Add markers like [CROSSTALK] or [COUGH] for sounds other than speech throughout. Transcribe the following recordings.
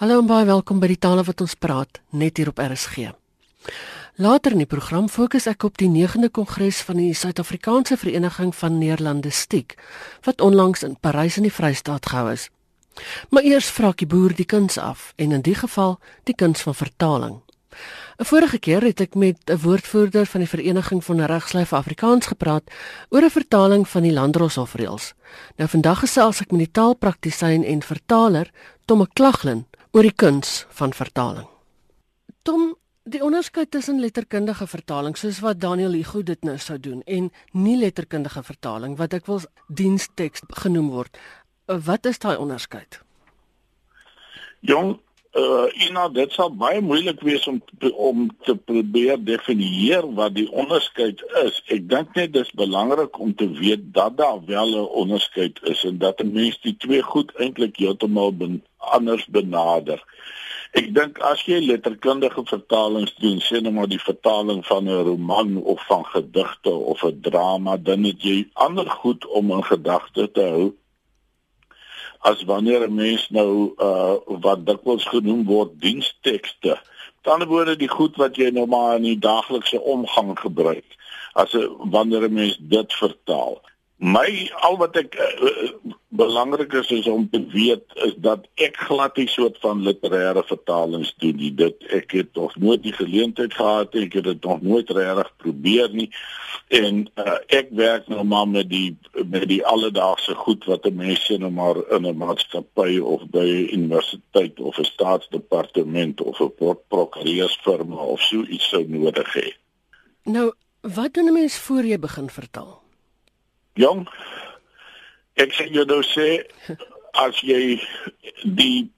Hallo en baie welkom by die tale wat ons praat net hier op RSG. Later in die program fokus ek op die 9de kongres van die Suid-Afrikaanse Vereniging van Neerlandistiek wat onlangs in Parys in die Vrystaat gehou is. Maar eers vra ek die boer die kuns af en in die geval die kuns van vertaling. 'n Vorige keer het ek met 'n woordvoerder van die Vereniging van Regslei vir Afrikaans gepraat oor 'n vertaling van die Landdroshof-reëls. Nou vandag gesels ek met die taalpraktisyn en vertaler Tom McLaughlin oor die kuns van vertaling. Tom, die onderskeid tussen letterkundige vertaling soos wat Daniel Hugo dit nou sou doen en nie letterkundige vertaling wat ek wil diensteks genoem word. Wat is daai onderskeid? Jong, uh Ina, dit sal baie moeilik wees om om te probeer definieer wat die onderskeid is. Ek dink net dis belangrik om te weet dat daar wel 'n onderskeid is en dat 'n mens die twee goed eintlik heeltemal ben, anders benader. Ek dink as jy letterkundige vertalings doen, sê net maar die vertaling van 'n roman of van gedigte of 'n drama, dan het jy ander goed om in gedagte te hou as wanneer 'n mens nou uh wat dikwels genoem word dienstekste. Tandeboorde die goed wat jy nou maar in die daaglikse omgang gebruik as 'n wanneer 'n mens dit vertaal. My al wat ek uh, belangrik is is om te weet is dat ek glad nie soort van literêre vertalings doen nie. Dit ek het nog nooit die geleentheid gehad ek het dit nog nooit regtig probeer nie. En uh, ek werk nou maar met die met die alledaagse goed wat 'n mens sien nou maar in 'n maatskappy of by 'n universiteit of 'n staatsdepartement of 'n prokureursfirma of so iets sou nodig hê. Nou, wat doen 'n mens voor jy begin vertaal? Jong, ek sê jy nou sê as jy die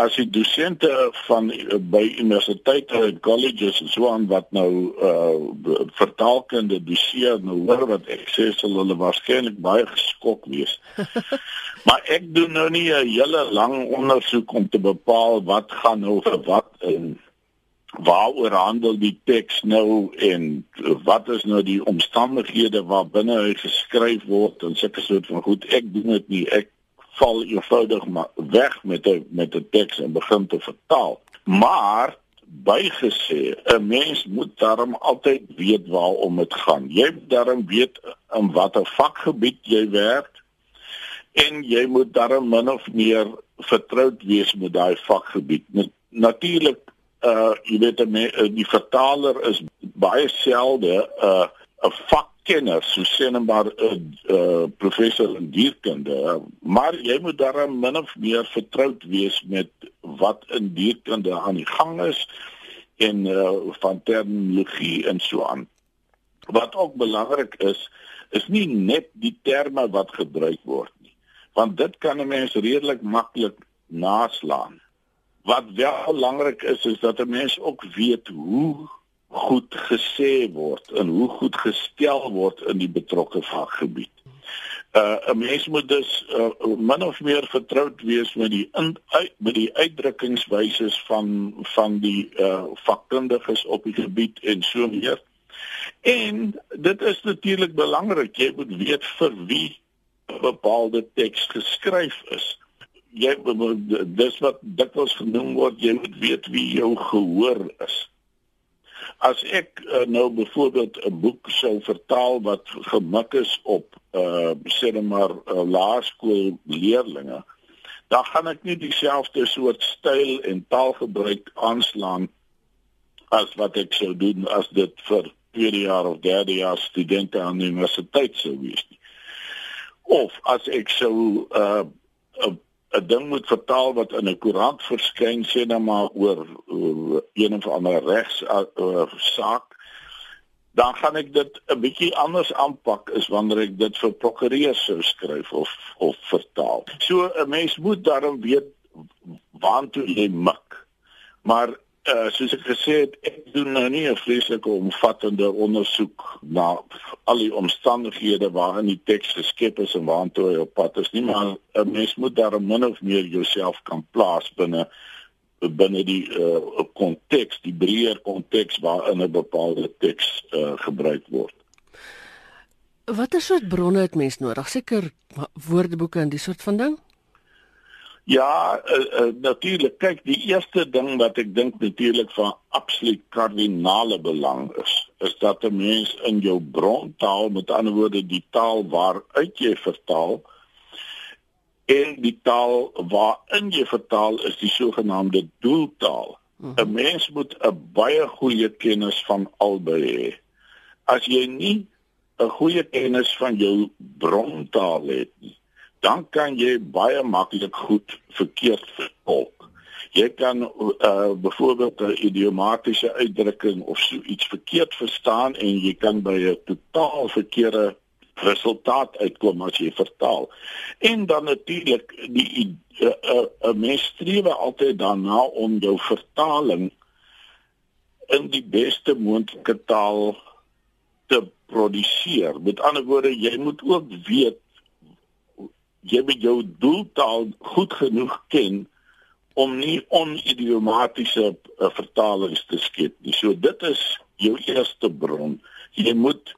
as die dosente van by universiteite en colleges en so aan wat nou uh vertaalkunde doseer nou hoor wat ek sê sal hulle waarskynlik baie geskok wees. [LAUGHS] maar ek doen nou nie 'n hele lang ondersoek om te bepaal wat gaan nou vir wat in waaroor handel die teks nou en wat is nou die omstandighede waarbinne hy geskryf word en sulke soort van goed. Ek doen dit nie. Ek val eenvoudig maar weg met 'n met 'n teks en begin te vertaal. Maar bygesê 'n mens moet daarom altyd weet waarom dit gaan. Jy moet daarom weet in watter vakgebied jy werk en jy moet daarom min of meer vertroud wees met daai vakgebied. Natuurlik uh jy weet uh, die vertaler is baie selde 'n uh, 'n vakkenner so sê net maar 'n uh, uh, professor in dierkunde. Maar jy moet daarom min of meer vertroud wees met wat in dierkunde aan die gang is en uh, van terminologie en so aan. Wat ook belangrik is is nie net die terme wat gebruik word nie want dit kan 'n mens redelik maklik naslaan Wat wel belangrik is is dat 'n mens ook weet hoe goed gesê word en hoe goed gestel word in die betrokke vakgebied. Uh 'n mens moet dus uh, min of meer vertroud wees met die in, uit, met die uitdrukkingswyse van van die uh vakkundiges op die gebied en so meer. En dit is natuurlik belangrik jy moet weet vir wie 'n bepaalde teks geskryf is jy dis wat dikwels genoem word jy moet weet wie jou gehoor is. As ek uh, nou byvoorbeeld 'n boek sou vertaal wat gemik is op uh sê net maar uh, laerskool leerdlinge, dan gaan ek nie dieselfde soort styl en taalgebruik aanslaan as wat ek sou doen as dit vir tweede jaar of derde jaar studente aan die universiteit sou wees nie. Of as ek sou uh 'n 'n ding moet vertaal wat in 'n koerant verskyn sê dan maar oor, oor een of ander regs uh, saak dan gaan ek dit 'n bietjie anders aanpak as wanneer ek dit vir prokureurs sou skryf of of vertaal. So 'n mens moet daarom weet waantoe jy mik. Maar uh, soos ek gesê het, ek doen nou nie 'n vreeslike omvattende ondersoek na al die omstandighede waarin die teks geskep is en waartoe hy op pad is nie, maar 'n mens moet daar min of meer jouself kan plaas binne binne die uh konteks, die breër konteks waarin 'n bepaalde teks uh gebruik word. Watter soort bronne het mens nodig? Seker woordeboeke en die soort van ding? Ja, uh, uh, natuurlik. Kyk, die eerste ding wat ek dink natuurlik van absoluut kardinale belang is, is dat 'n mens in jou brontaal, met ander woorde die taal waaruit jy vertaal, en die taal waarin jy vertaal is die sogenaamde doeltaal. 'n Mens moet 'n baie goeie kennis van albei hê. As jy nie 'n goeie kennis van jou brontaal het nie, dan kan jy baie maklik goed verkeerd vertolk. Jy kan uh byvoorbeeld 'n idiomatiese uitdrukking of so iets verkeerd verstaan en jy kan by 'n totaal verkeerde resultaat uitkom as jy vertaal. En dan natuurlik die 'n uh, uh, uh, mens streef altyd daarna om jou vertaling in die beste moontlike taal te produseer. Met ander woorde, jy moet ook weet jy moet jou doeltaal goed genoeg ken om nie onidiomatiese uh, vertalings te skep nie. So dit is jou eerste bron. Jy moet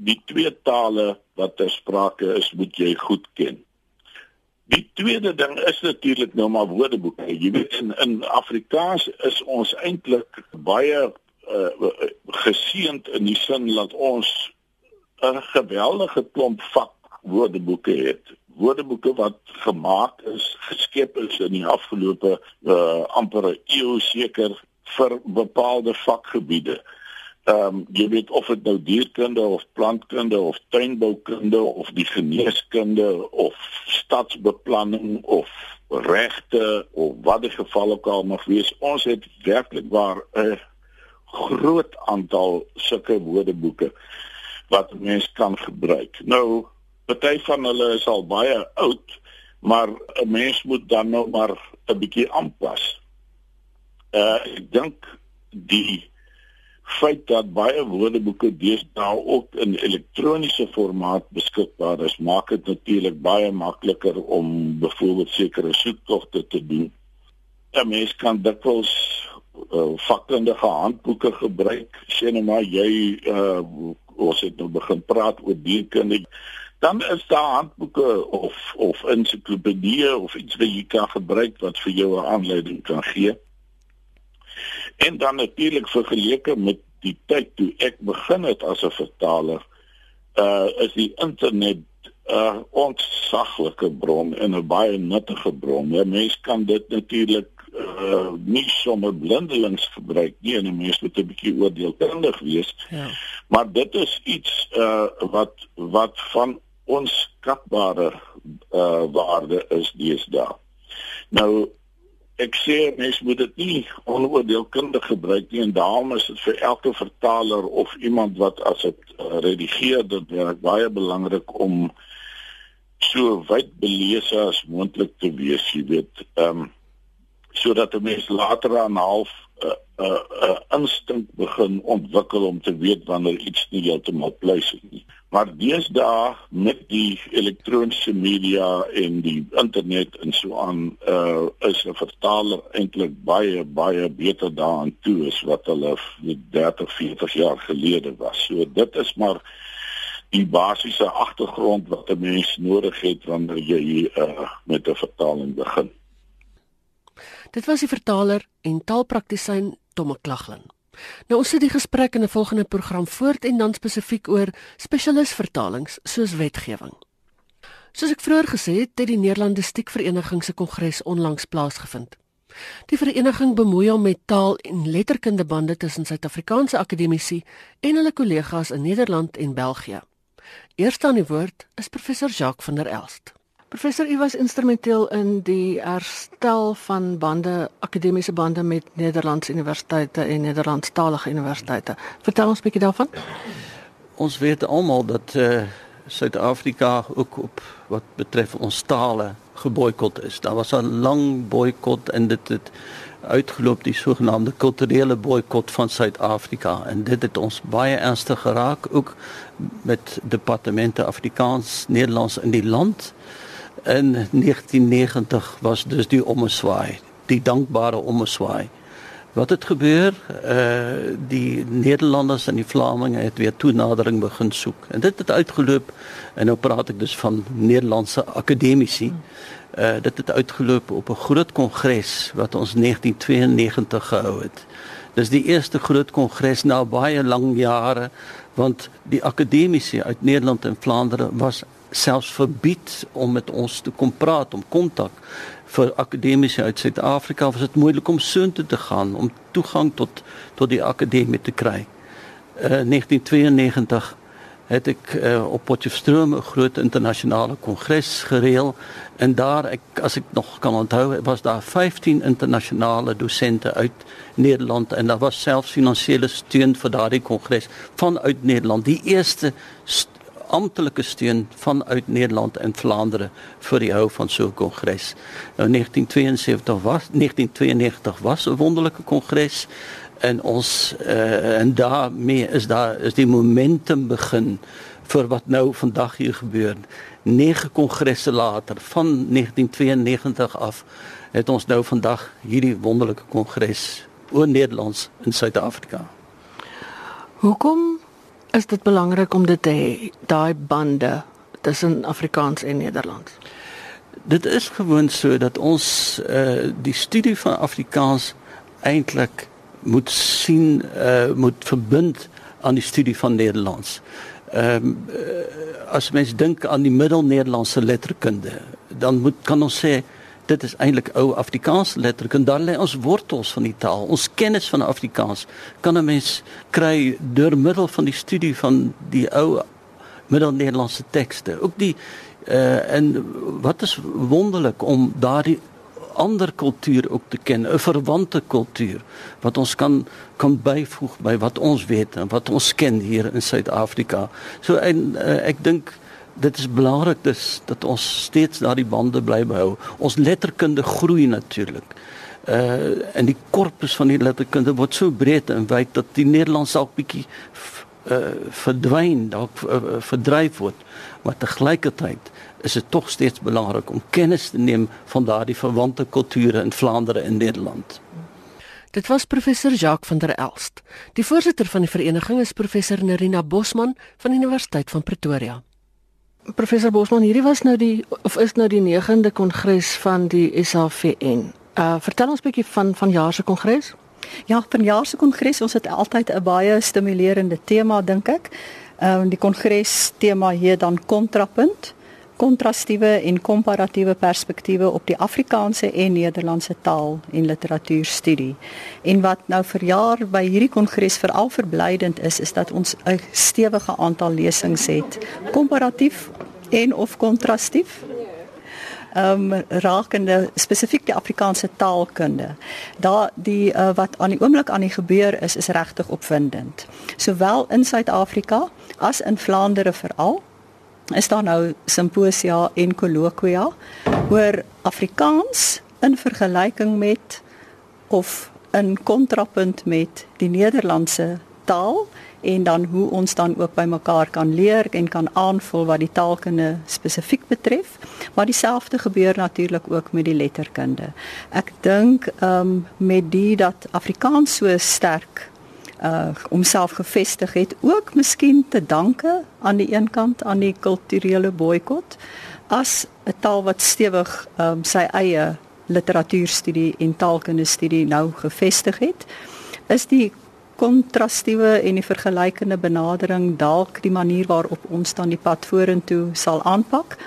die twee tale wat ter sprake is, moet jy goed ken. Die tweede ding is natuurlik nou maar woordeboeke. Jy weet in in Afrikaans is ons eintlik baie uh, geseënd in die sin dat ons 'n geweldige klomp vakwoordeboeke het woordeboeke wat gemaak is, geskep is in die afgelope uh amper 'n eeu seker vir bepaalde vakgebiede. Ehm um, jy weet of dit nou dierkunde of plantkunde of tuinboukunde of die geneeskunde of stadsbeplanning of regte of wat die geval ook al mag wees, ons het werklik waar 'n groot aantal sulke woordeboeke wat mense kan gebruik. Nou Party van hulle is al baie oud, maar 'n mens moet dan nou maar 'n bietjie aanpas. Uh ek dink die feit dat baie woordeboeke deesdae ook in elektroniese formaat beskikbaar is, maak dit natuurlik baie makliker om byvoorbeeld sekere soektogte te doen. 'n Mens kan dikwels uh, vakkundige handboeke gebruik. Sien nou maar jy uh ons het nou begin praat oor dierkunde dan is daar handboeke of of ensiklopedieë of iets wat jy kan gebruik wat vir jou 'n aanleiding kan gee. En dan natuurlik vergeleke met die tyd toe ek begin het as 'n vertaler, uh is die internet 'n uh, ontsaglike bron en 'n baie nuttige bron. Ja, mense kan dit natuurlik uh nie sommer blindelings gebruik nie en 'n mens moet 'n bietjie oordeelkundig wees. Ja. Maar dit is iets uh wat wat van onskatbare uh waarde is deesdae. Nou ek sê mens moet dit nie onoordeelkundig gebruik nie en daarom is dit vir elke vertaler of iemand wat as dit uh, redigeer dit werk baie belangrik om so wyd belese as moontlik te wees, jy weet. Ehm um, sodat 'n mens later aan half 'n uh, uh, instink begin ontwikkel om te weet wanneer iets nie heeltemal pleis is nie. Maar deesdae met die elektroniese media en die internet en so aan uh is 'n vertaler eintlik baie baie beter daaraan toe as wat hulle 30, 40 jaar gelede was. So dit is maar die basiese agtergrond wat 'n mens nodig het wanneer jy uh met 'n vertaling begin. Dit was die vertaler en taalpraktisyn Tomme Klaglin. Nou ons sit die gesprek in 'n volgende program voort en dan spesifiek oor spesialisvertalings soos wetgewing. Soos ek vroeër gesê het, het die Nederlandistiek Vereniging se kongres onlangs plaasgevind. Die vereniging bemoei hom met taal en letterkunde bande tussen Suid-Afrikaanse akademici en hulle kollegas in Nederland en België. Eerste aan die woord is professor Jacques van der Elst. Professor, u was instrumenteel in die herstel van bande, akademiese bande met Nederlandse universiteite en Nederlandstalige universiteite. Vertel ons 'n bietjie daarvan. Ons weet almal dat uh Suid-Afrika ook op wat betref ons tale geboikot is. Daar was 'n lang boikot en dit het uitgeloop die sogenaamde kulturele boikot van Suid-Afrika en dit het ons baie ernstig geraak ook met departemente Afrikaans, Nederlands in die land. In 1990 was dus die ommeswaai, die dankbare ommeswaai. Wat het gebeur? Uh die Nederlanders en die Vlamingen het weer toenadering begin soek. En dit het uitgeloop en nou praat ek dus van Nederlandse akademici. Uh dit het uitgeloop op 'n groot kongres wat ons 1992 gehou het. Dis die eerste groot kongres na baie lang jare want die akademici uit Nederland en Vlaandere was selfs verbied om met ons te kom praat om kontak vir akademici uit Suid-Afrika was dit moeilik om soontoe te gaan om toegang tot tot die akademie te kry. Uh, 1992 het ek uh, op Potchefstroom 'n groot internasionale kongres gereël en daar ek as ek nog kan onthou was daar 15 internasionale dosente uit Nederland en daar was selfs finansiële steun vir daardie kongres vanuit Nederland. Die eerste amptelike steun vanuit Nederland en Vlaandere vir die hou van so 'n kongres. Nou 1972 was 1992 was 'n wonderlike kongres en ons uh, en daarmee is daar is die momentum begin vir wat nou vandag hier gebeur. Nege kongresse later van 1992 af het ons nou vandag hierdie wonderlike kongres oor Nederlands in Suid-Afrika. Hoekom is dit belangrik om dit te hê, daai bande tussen Afrikaans en Nederlands? Dit is gewoon so dat ons uh die studie van Afrikaans eintlik moet sien uh moet verbind aan die studie van Nederlands. Ehm um, as mens dink aan die Middel-Nederlandse letterkunde, dan moet kan ons sê dit is eintlik ou Afrikaanse letterkunde. Daar lê ons wortels van die taal. Ons kennis van Afrikaans kan 'n mens kry deur middel van die studie van die ou Middel-Nederlandse tekste. Ook die uh en wat is wonderlik om daardie ander kultuur ook te ken, 'n verwante kultuur wat ons kan kan byvoeg by wat ons weet en wat ons ken hier in Suid-Afrika. So en uh, ek dink dit is belangrik dus dat ons steeds daardie bande bly behou. Ons letterkunde groei natuurlik. Uh en die korpus van die letterkunde word so breed en wyd dat die Nederlands dalk bietjie uh verdwyn, dalk uh, verdryf word. Maar te gelyke tyd is dit tog steeds belangrik om kennis te neem van daardie verwante kulture in Vlaandere en Nederland. Dit was professor Jacques van der Elst. Die voorsitter van die vereniging is professor Nerina Bosman van die Universiteit van Pretoria. Professor Bosman, hierdie was nou die of is nou die 9de kongres van die SAVN. Uh vertel ons 'n bietjie van van jaar se kongres. Ja, van jaar se kongres, ons het altyd 'n baie stimulerende tema dink ek. Ehm uh, die kongres tema hier dan kontrapunt kontrastiewe en komparatiewe perspektiewe op die Afrikaanse en Nederlandse taal en literatuurstudie. En wat nou vir jaar by hierdie kongres veral verblydend is, is dat ons 'n stewige aantal lesings het, komparatief en of kontrastief. Ehm um, rakende spesifiek die Afrikaanse taalkunde. Daar die uh, wat aan die oomblik aan die gebeur is is regtig opwindend. Sowel in Suid-Afrika as in Vlaandere veral is daar nou simposia en kolloquia oor Afrikaans in vergelyking met of in kontrapunt met die Nederlandse taal? En dan hoe ons dan ook by mekaar kan leer en kan aanvul wat die taalkunde spesifiek betref. Maar dieselfde gebeur natuurlik ook met die letterkunde. Ek dink um, met die dat Afrikaans so sterk uh homself gevestig het ook miskien te danke aan die een kant aan die kulturele boikot as 'n taal wat stewig um sy eie literatuurstudie en taalkunde studie nou gevestig het is die kontrastiewe en die vergelykende benadering dalk die manier waarop ons dan die pad vorentoe sal aanpak.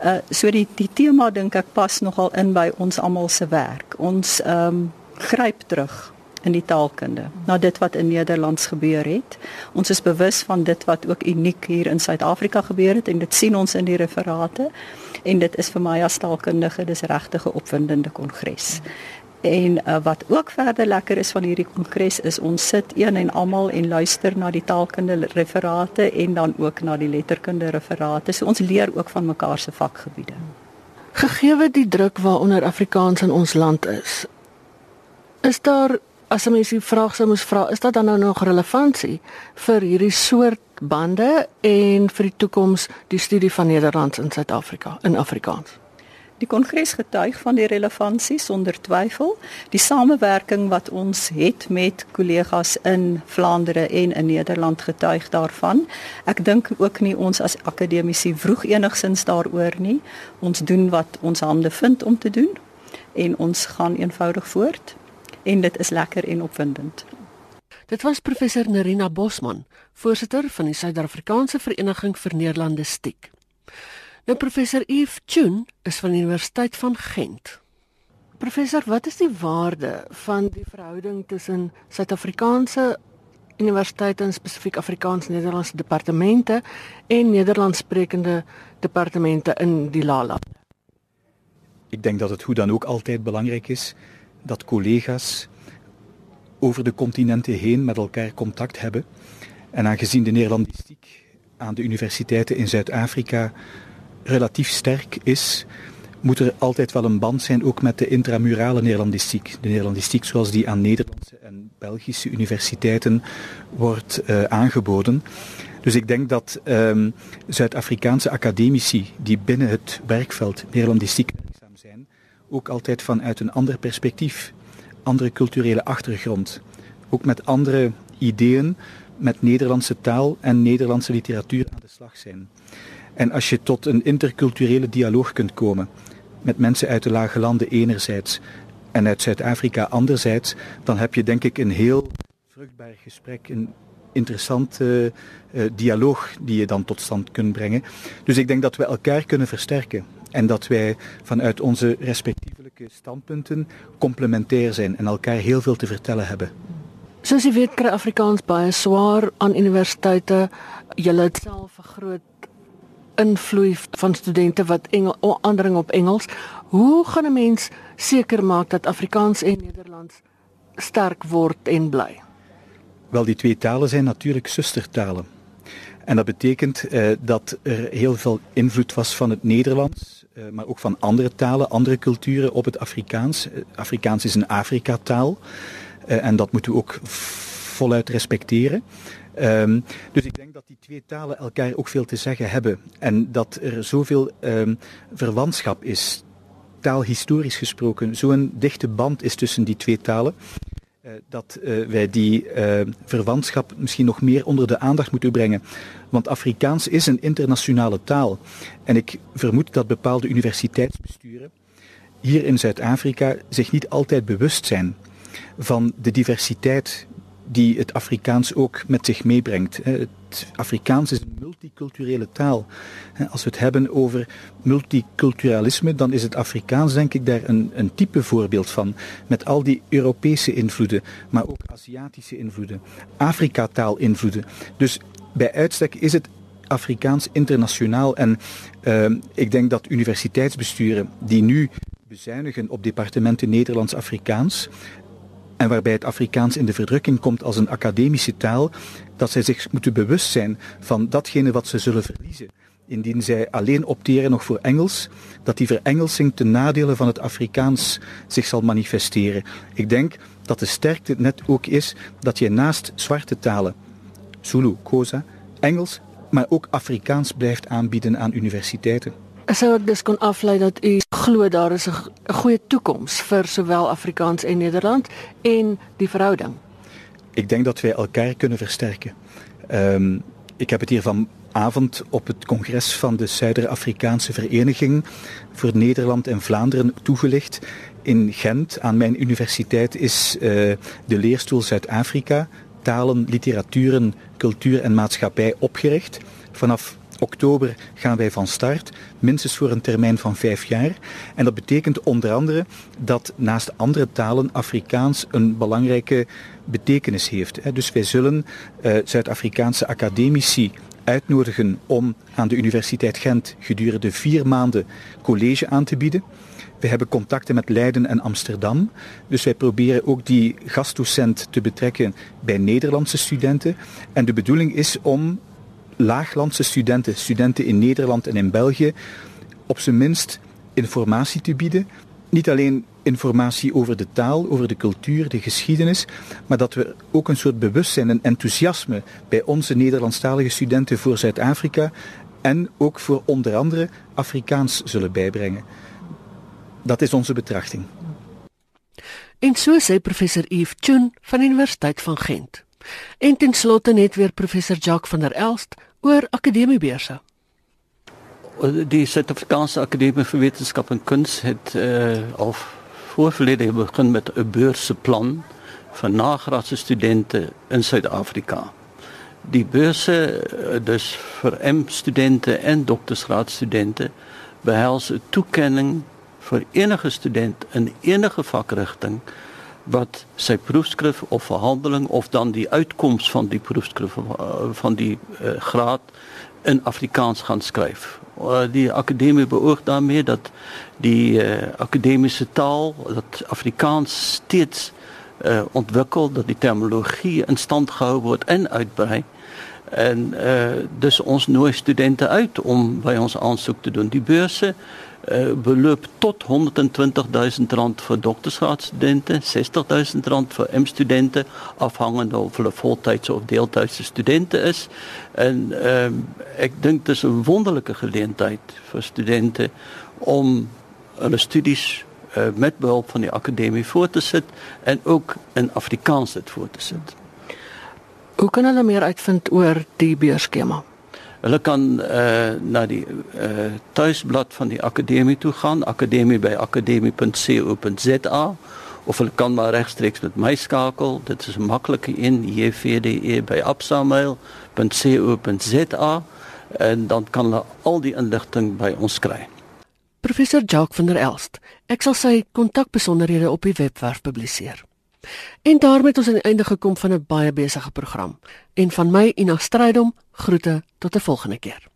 Uh so die die tema dink ek pas nogal in by ons almal se werk. Ons um gryp terug in die taalkunde na dit wat in Nederlands gebeur het. Ons is bewus van dit wat ook uniek hier in Suid-Afrika gebeur het en dit sien ons in die referate en dit is vir my as taalkundige dis regtig 'n opwindende kongres. En uh, wat ook verder lekker is van hierdie kongres is ons sit een en almal en luister na die taalkunde referate en dan ook na die letterkunde referate. So ons leer ook van mekaar se vakgebiede. Gegeewe die druk waaronder Afrikaans in ons land is, is daar as 'n mens die vraag sou moes vra, is dit dan nou nog relevantie vir hierdie soort bande en vir die toekoms die studie van Nederlands in Suid-Afrika in Afrikaans? Die kongres getuig van die relevantie sonder twyfel. Die samewerking wat ons het met kollegas in Vlaandere en in Nederland getuig daarvan. Ek dink ook nie ons as akademici vroeg enigsins daaroor nie. Ons doen wat ons hande vind om te doen en ons gaan eenvoudig voort en dit is lekker en opwindend. Dit was professor Nerina Bosman, voorsitter van die Suid-Afrikaanse Vereniging vir Neerlandistiek. Nou professor Yves Chun is van die Universiteit van Gent. Professor, wat is die waarde van die verhouding tussen Suid-Afrikaanse universiteite en spesifiek Afrikaans-Nederlandse departemente en Nederlandssprekende departemente in die Lala? Ik denk dat het hoe dan ook altijd belangrijk is dat collega's over de continenten heen met elkaar contact hebben. En aangezien de Nederlandistiek aan de universiteiten in Zuid-Afrika relatief sterk is, moet er altijd wel een band zijn ook met de intramurale Nederlandistiek. De Nederlandistiek zoals die aan Nederlandse en Belgische universiteiten wordt uh, aangeboden. Dus ik denk dat um, Zuid-Afrikaanse academici die binnen het werkveld Nederlandistiek ook altijd vanuit een ander perspectief, andere culturele achtergrond, ook met andere ideeën, met Nederlandse taal en Nederlandse literatuur aan de slag zijn. En als je tot een interculturele dialoog kunt komen met mensen uit de lage landen enerzijds en uit Zuid-Afrika anderzijds, dan heb je denk ik een heel vruchtbaar gesprek, een interessante uh, dialoog die je dan tot stand kunt brengen. Dus ik denk dat we elkaar kunnen versterken en dat wij vanuit onze respectievelijke standpunten complementair zijn en elkaar heel veel te vertellen hebben. Soos jy weet, kry Afrikaans baie swaar aan universiteite. Julle het self 'n groot invloei van studente wat Engel aandring op Engels. Hoe gaan 'n mens seker maak dat Afrikaans en Nederlands sterk word en bly? Wel, die twee talen zijn natuurlijk zustertalen. En dat betekent uh, dat er heel veel invloed was van het Nederlands, uh, maar ook van andere talen, andere culturen op het Afrikaans. Uh, Afrikaans is een Afrika-taal en dat moeten we ook voluit respecteren. Um, dus ik denk dat die twee talen elkaar ook veel te zeggen hebben en dat er zoveel um, verwantschap is, taalhistorisch gesproken, zo'n dichte band is tussen die twee talen. Uh, dat uh, wij die uh, verwantschap misschien nog meer onder de aandacht moeten brengen. Want Afrikaans is een internationale taal. En ik vermoed dat bepaalde universiteitsbesturen hier in Zuid-Afrika zich niet altijd bewust zijn van de diversiteit die het Afrikaans ook met zich meebrengt. Het Afrikaans is een multiculturele taal. Als we het hebben over multiculturalisme, dan is het Afrikaans denk ik daar een, een type voorbeeld van. Met al die Europese invloeden, maar ook Aziatische invloeden, Afrika-taal invloeden. Dus bij uitstek is het Afrikaans internationaal. En uh, ik denk dat universiteitsbesturen die nu bezuinigen op departementen Nederlands-Afrikaans, en waarbij het Afrikaans in de verdrukking komt als een academische taal, dat zij zich moeten bewust zijn van datgene wat ze zullen verliezen. Indien zij alleen opteren nog voor Engels, dat die verengelsing ten nadele van het Afrikaans zich zal manifesteren. Ik denk dat de sterkte net ook is dat je naast zwarte talen, Zulu, Xhosa, Engels, maar ook Afrikaans blijft aanbieden aan universiteiten. Sou ek dus kon aflei dat u glo daar is 'n goeie toekoms vir sowel Afrikaans en Nederland en die verhouding? Ik denk dat wij elkaar kunnen versterken. Um, ik heb het hier vanavond op het congres van de Zuider-Afrikaanse Vereniging voor Nederland en Vlaanderen toegelicht. In Gent, aan mijn universiteit, is uh, de leerstoel Zuid-Afrika, talen, literaturen, cultuur en maatschappij opgericht. Vanaf oktober gaan wij van start, minstens voor een termijn van vijf jaar. En dat betekent onder andere dat naast andere talen Afrikaans een belangrijke betekenis heeft. Dus wij zullen uh, Zuid-Afrikaanse academici uitnodigen om aan de Universiteit Gent gedurende vier maanden college aan te bieden. We hebben contacten met Leiden en Amsterdam. Dus wij proberen ook die gastdocent te betrekken bij Nederlandse studenten. En de bedoeling is om laaglandse studenten, studenten in Nederland en in België, op zijn minst informatie te bieden. Niet alleen informatie over de taal, over de cultuur, de geschiedenis, maar dat we ook een soort bewustzijn en enthousiasme bij onze Nederlandstalige studenten voor Zuid-Afrika en ook voor onder andere Afrikaans zullen bijbrengen. Dat is onze betrachting. En so sê professor Yves Chun van die Universiteit van Gent. En ten slotte net weer professor Jacques van der Elst oor akademiebeurse. Die Suid-Afrikaanse Akademie vir Wetenskap en Kuns het uh, al voor verlede begin met 'n beurseplan vir nagraadse studente in Suid-Afrika. Die beurse eh, dus vir M studente en doktorsgraadstudente behels 'n toekenning vir enige student in enige vakrigting wat sy proefskrif of verhandeling of dan die uitkoms van die proefskrif eh, van die uh, graad in Afrikaans gaan skryf. Uh, die akademie beoog daarmee dat die uh, akademiese taal, dat Afrikaans steeds uh, ontwikkel, dat die terminologie in stand gehou word en uitbrei. En uh, dus ons nooi studente uit om by ons aansoek te doen. Die beurse uh, beloop tot 120 000 rand vir doktorsgraadstudente, 60 000 rand vir M-studente, afhangende of hulle voltydse of deeltydse studente is. En uh, ek dink dit is 'n wonderlike geleentheid vir studente om hulle studies uh, met behulp van die akademie voor te sit en ook in Afrikaans dit voor te sit. Hoe kan hulle meer uitvind oor die beurskema? Hulle kan uh na die uh tuisblad van die akademie toe gaan, akademie by akademie.co.za of hulle kan maar regstreeks met my skakel. Dit is 'n maklike een, jvde by absamail.co.za en dan kan hulle al die inligting by ons kry. Professor Jacques van der Elst, ek sal sy kontakbesonderhede op die webwerf publiseer. En daarmee het ons aan die einde gekom van 'n baie besige program. En van my Ina Strydom groete tot 'n volgende keer.